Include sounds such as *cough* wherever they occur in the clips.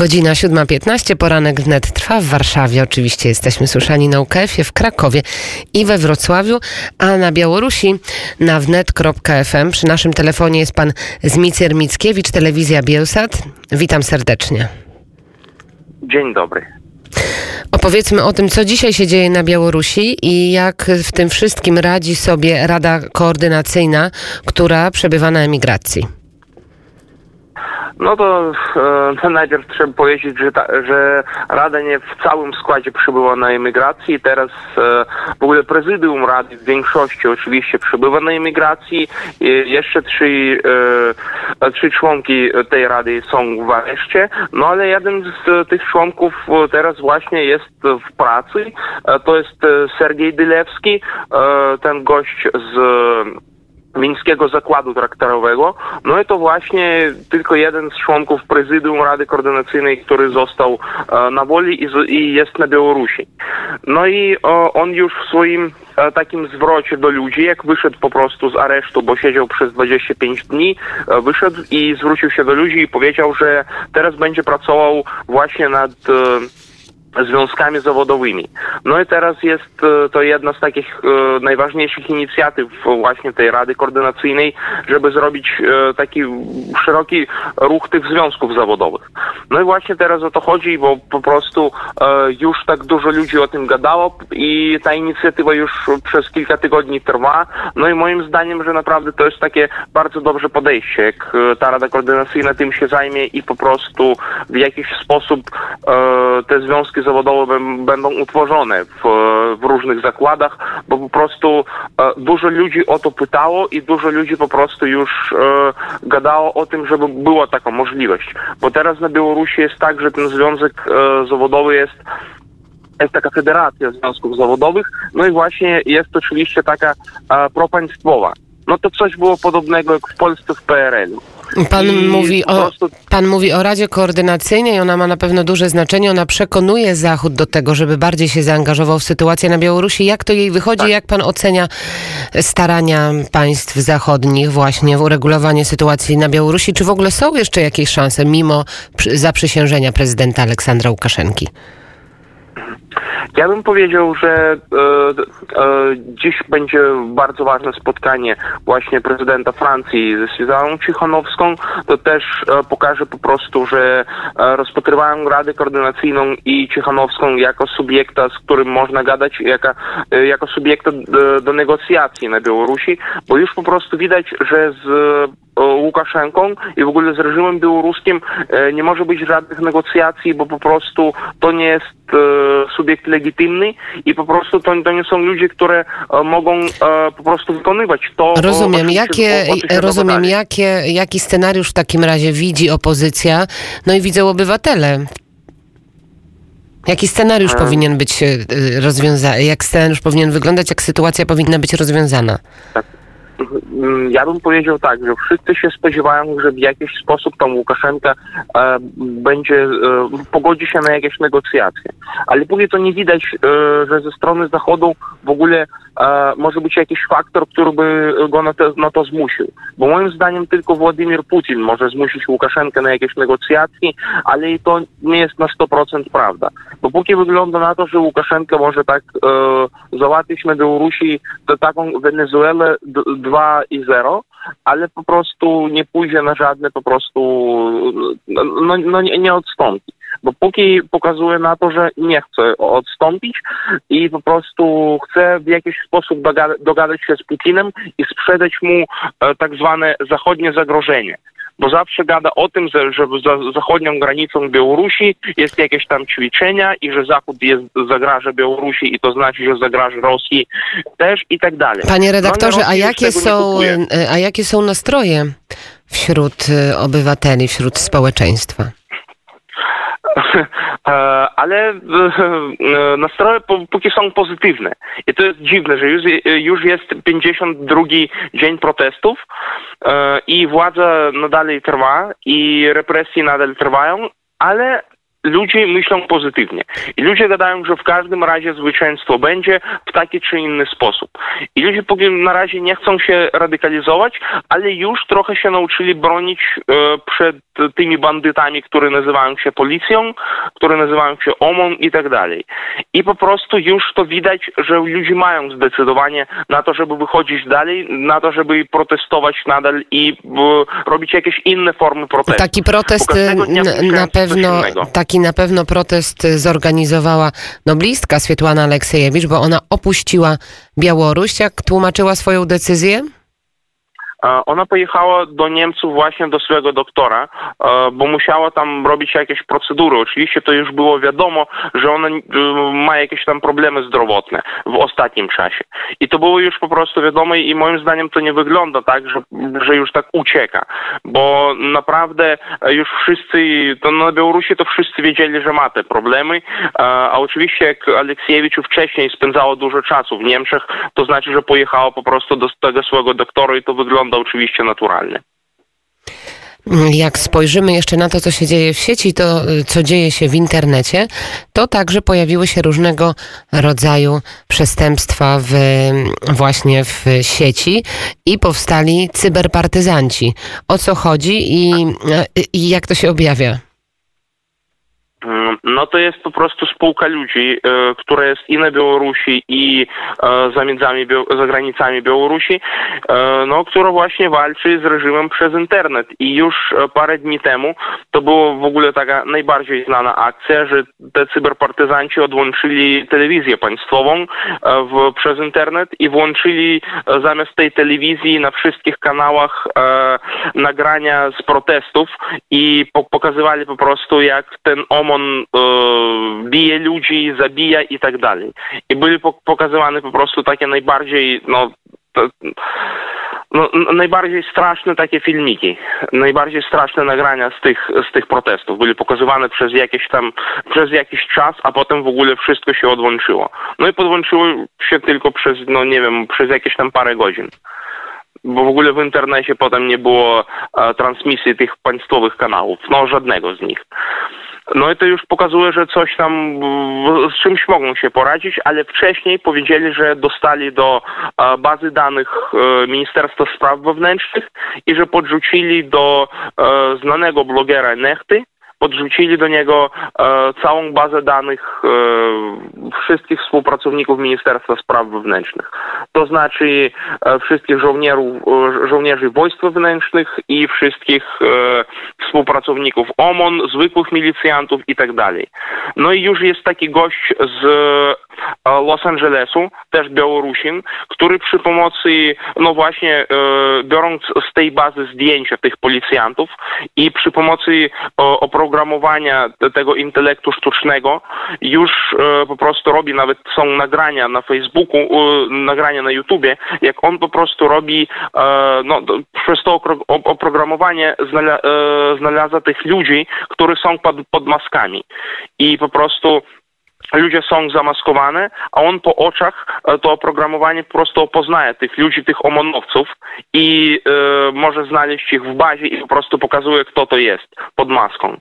Godzina 7.15, poranek wnet trwa w Warszawie. Oczywiście jesteśmy słyszani na UKF-ie, w Krakowie i we Wrocławiu, a na Białorusi na wnet.fm. Przy naszym telefonie jest pan Zmicer Mickiewicz, telewizja Bielsat. Witam serdecznie. Dzień dobry. Opowiedzmy o tym, co dzisiaj się dzieje na Białorusi i jak w tym wszystkim radzi sobie Rada Koordynacyjna, która przebywa na emigracji. No to e, *laughs* najpierw trzeba powiedzieć, że, ta, że Rada nie w całym składzie przybyła na emigracji. Teraz e, w ogóle prezydium Rady w większości oczywiście przybywa na emigracji. Jeszcze trzy, e, trzy członki tej Rady są w areszcie. No ale jeden z tych członków teraz właśnie jest w pracy. E, to jest e, Sergiej Dylewski, e, ten gość z Mińskiego Zakładu Traktorowego. No i to właśnie tylko jeden z członków prezydium Rady Koordynacyjnej, który został e, na woli i, z, i, jest na Białorusi. No i o, on już w swoim e, takim zwrocie do ludzi, jak wyszedł po prostu z aresztu, bo siedział przez 25 dni, e, wyszedł i zwrócił się do ludzi i powiedział, że teraz będzie pracował właśnie nad związkami zawodowymi. No i teraz jest to jedna z takich e, najważniejszych inicjatyw właśnie tej Rady Koordynacyjnej, żeby zrobić e, taki szeroki ruch tych związków zawodowych. No i właśnie teraz o to chodzi, bo po prostu e, już tak dużo ludzi o tym gadało i ta inicjatywa już przez kilka tygodni trwa. No i moim zdaniem, że naprawdę to jest takie bardzo dobrze podejście, jak ta Rada Koordynacyjna tym się zajmie i po prostu w jakiś sposób te związki będą utworzone w, w, różnych zakładach, bo po prostu e, dużo ludzi o to pytało i dużo ludzi po prostu już e, gadało o tym, żeby była taka możliwość. Bo teraz na Białorusi jest tak, że ten związek e, zawodowy jest jest taka federacja związków zawodowych, no i właśnie jest oczywiście taka e, propaństwowa. No to coś było podobnego jak w Polsce w PRL-u. Pan mówi, o, pan mówi o Radzie Koordynacyjnej, ona ma na pewno duże znaczenie, ona przekonuje Zachód do tego, żeby bardziej się zaangażował w sytuację na Białorusi. Jak to jej wychodzi? Tak. Jak pan ocenia starania państw zachodnich właśnie w uregulowanie sytuacji na Białorusi? Czy w ogóle są jeszcze jakieś szanse mimo zaprzysiężenia prezydenta Aleksandra Łukaszenki? Ja bym powiedział, że e, e, dziś będzie bardzo ważne spotkanie właśnie prezydenta Francji ze Swizaną Cichanowską. To też e, pokaże po prostu, że e, rozpatrywają Radę Koordynacyjną i Cichanowską jako subiekta, z którym można gadać, jaka, e, jako subiekta do, do negocjacji na Białorusi, bo już po prostu widać, że z Łukaszenką i w ogóle z reżimem białoruskim nie może być żadnych negocjacji, bo po prostu to nie jest subiekt legitymny i po prostu to, to nie są ludzie, które mogą po prostu wykonywać to. Rozumiem, jakie, rozumiem jakie, jaki scenariusz w takim razie widzi opozycja, no i widzą obywatele Jaki scenariusz hmm. powinien być rozwiązany? Jak scenariusz powinien wyglądać? Jak sytuacja powinna być rozwiązana? Tak. Mm, ja bym powiedział tak, że wszyscy się spodziewają, że w jakiś sposób tam Łukaszenka e, będzie, e, pogodzi się na jakieś negocjacje. Ale póki to nie widać, e, że ze strony Zachodu w ogóle e, może być jakiś faktor, który by go na to, na to zmusił. Bo moim zdaniem tylko Władimir Putin może zmusić Łukaszenkę na jakieś negocjacje, ale i to nie jest na 100% prawda. Bo póki wygląda na to, że Łukaszenka może tak e, załatwić na Białorusi to taką Wenezuelę 2 i 0, ale po prostu nie pójdzie na żadne po prostu, no, no, no nie, nie odstąpi. Bo póki pokazuje na to, że nie chce odstąpić i po prostu chce w jakiś sposób dogadać się z Putinem i sprzedać mu e, tak zwane zachodnie zagrożenie bo zawsze gada o tym, że, za zachodnią granicą Białorusi jest jakieś tam ćwiczenia i że Zachód jest, zagraża Białorusi i to znaczy, że zagraża Rosji też i tak dalej. Panie no, redaktorze, a jakie, są, a jakie są nastroje wśród e, obywateli, wśród społeczeństwa? *laughs* E, ale e, nastroje póki są pozytywne. I to jest dziwne, że już, już jest 52 dzień protestów e, i władza nadal trwa i represje nadal trwają, ale ludzie myślą pozytywnie. I ludzie gadają, że w każdym razie zwycięstwo będzie w taki czy inny sposób. I ludzie na razie nie chcą się radykalizować, ale już trochę się nauczyli bronić e, przed tymi bandytami, które nazywają się policją, które nazywają się OMON i tak dalej. I po prostu już to widać, że ludzie mają zdecydowanie na to, żeby wychodzić dalej, na to, żeby protestować nadal i e, robić jakieś inne formy protestu. Taki protest na pewno, taki na pewno protest zorganizowała noblistka Swietłana Aleksiejewicz, bo ona opuściła Białoruś. Jak tłumaczyła swoją decyzję? Ona pojechała do Niemców właśnie do swojego doktora, bo musiała tam robić jakieś procedury. Oczywiście to już było wiadomo, że ona ma jakieś tam problemy zdrowotne w ostatnim czasie. I to było już po prostu wiadomo i moim zdaniem to nie wygląda tak, że, że już tak ucieka, bo naprawdę już wszyscy, to na Białorusi to wszyscy wiedzieli, że ma te problemy, a oczywiście jak Aleksiewicz wcześniej spędzało dużo czasu w Niemczech, to znaczy, że pojechała po prostu do tego swojego doktora i to wygląda wygląda oczywiście naturalnie. Jak spojrzymy jeszcze na to, co się dzieje w sieci, to co dzieje się w internecie, to także pojawiły się różnego rodzaju przestępstwa w, właśnie w sieci i powstali cyberpartyzanci. O co chodzi i, i jak to się objawia? No to jest po prostu spółka ludzi, e, która jest i na Białorusi, i e, za za granicami Białorusi, e, no, która właśnie walczy z reżimem przez internet. I już parę dni temu to była w ogóle taka najbardziej znana akcja, że te cyberpartyzanci odłączyli telewizję państwową w, przez internet i włączyli zamiast tej telewizji na wszystkich kanałach nagrania z protestów i po, pokazywali po prostu jak ten OMON e, bije ludzi, zabija i tak dalej. I były pokazywane po prostu takie najbardziej, no, no, najbardziej straszne takie filmiki, najbardziej straszne nagrania z tych, z tych protestów były pokazywane przez jakiś tam, przez jakiś czas, a potem w ogóle wszystko się odłączyło. No i podłączyło się tylko przez, no nie wiem, przez jakieś tam parę godzin. Bo w ogóle w internecie potem nie było e, transmisji tych państwowych kanałów, no żadnego z nich. No i to już pokazuje, że coś tam z czymś mogą się poradzić, ale wcześniej powiedzieli, że dostali do e, bazy danych e, Ministerstwa Spraw Wewnętrznych i że podrzucili do e, znanego blogera Nechty, podrzucili do niego e, całą bazę danych e, wszystkich współpracowników Ministerstwa Spraw Wewnętrznych. To znaczy e, wszystkich żołnierów, e, żołnierzy wojsk wewnętrznych i wszystkich e, współpracowników OMON, zwykłych milicjantów i tak dalej. No i już jest taki gość z Los Angelesu, też Białorusin, który przy pomocy, no właśnie, biorąc z tej bazy zdjęcia tych policjantów i przy pomocy oprogramowania tego intelektu sztucznego już e, po prostu robi, nawet są nagrania na Facebooku, e, nagrania na YouTubie, jak on po prostu robi, e, no, przez to oprogramowanie znalazł, tych ludzi, którzy są pod, pod maskami. I po prostu ludzie są zamaskowane, a on po oczach to oprogramowanie po prostu opoznaje tych ludzi, tych omonowców i y, może znaleźć ich w bazie i po prostu pokazuje, kto to jest pod maską.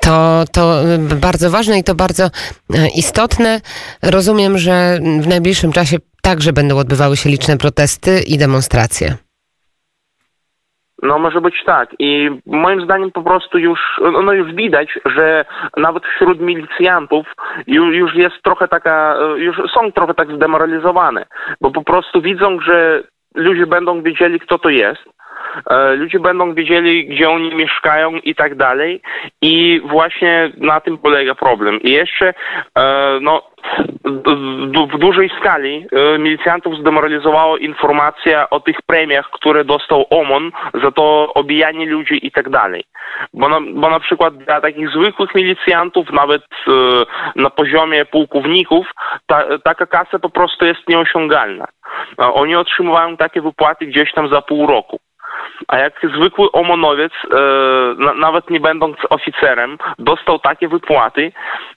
To, to bardzo ważne i to bardzo e, istotne. Rozumiem, że w najbliższym czasie także będą odbywały się liczne protesty i demonstracje. No może być tak. I moim zdaniem po prostu już, no już widać, że nawet wśród milicjantów już, już jest trochę taka, już są trochę tak zdemoralizowane, bo po prostu widzą, że ludzie będą wiedzieli kto to jest, ludzie będą wiedzieli, gdzie oni mieszkają i tak dalej. I właśnie na tym polega problem. I jeszcze, e, no, w dużej skali e, milicjantów zdemoralizowało informacja o tych premiach, które dostał OMON za to obijanie ludzi i tak dalej. Bo na, bo na przykład dla takich zwykłych milicjantów, nawet na poziomie pułkowników, ta, taka kasa po prostu jest nieosiągalna. Oni otrzymywają takie wypłaty gdzieś tam za pół roku. A jak zwykły omonowiec, e, nawet nie będąc oficerem, dostał takie wypłaty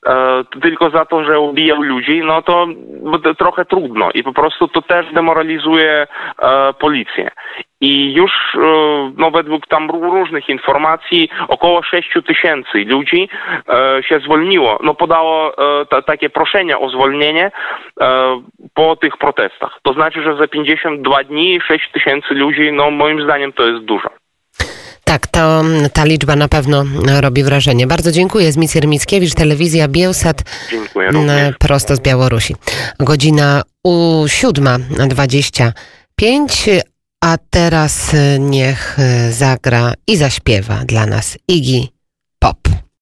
e, tylko za to, że ubijał ludzi, no to trochę trudno i po prostu to też demoralizuje e, policję. I już e, no, według tam ró- różnych informacji około 6 tysięcy ludzi e, się zwolniło, no podało e, ta, takie proszenia o zwolnienie e, po tych protestach. To znaczy, że za 52 dni 6 tysięcy ludzi, no moim zdaniem to jest dużo. Tak, to ta liczba na pewno robi wrażenie. Bardzo dziękuję. Zmicjer Mickiewicz, telewizja Bielsat, Dziękuję m, również. prosto z Białorusi. Godzina u 7.25, a teraz y, niech y, zagra i zaśpiewa dla nas Iggy Pop.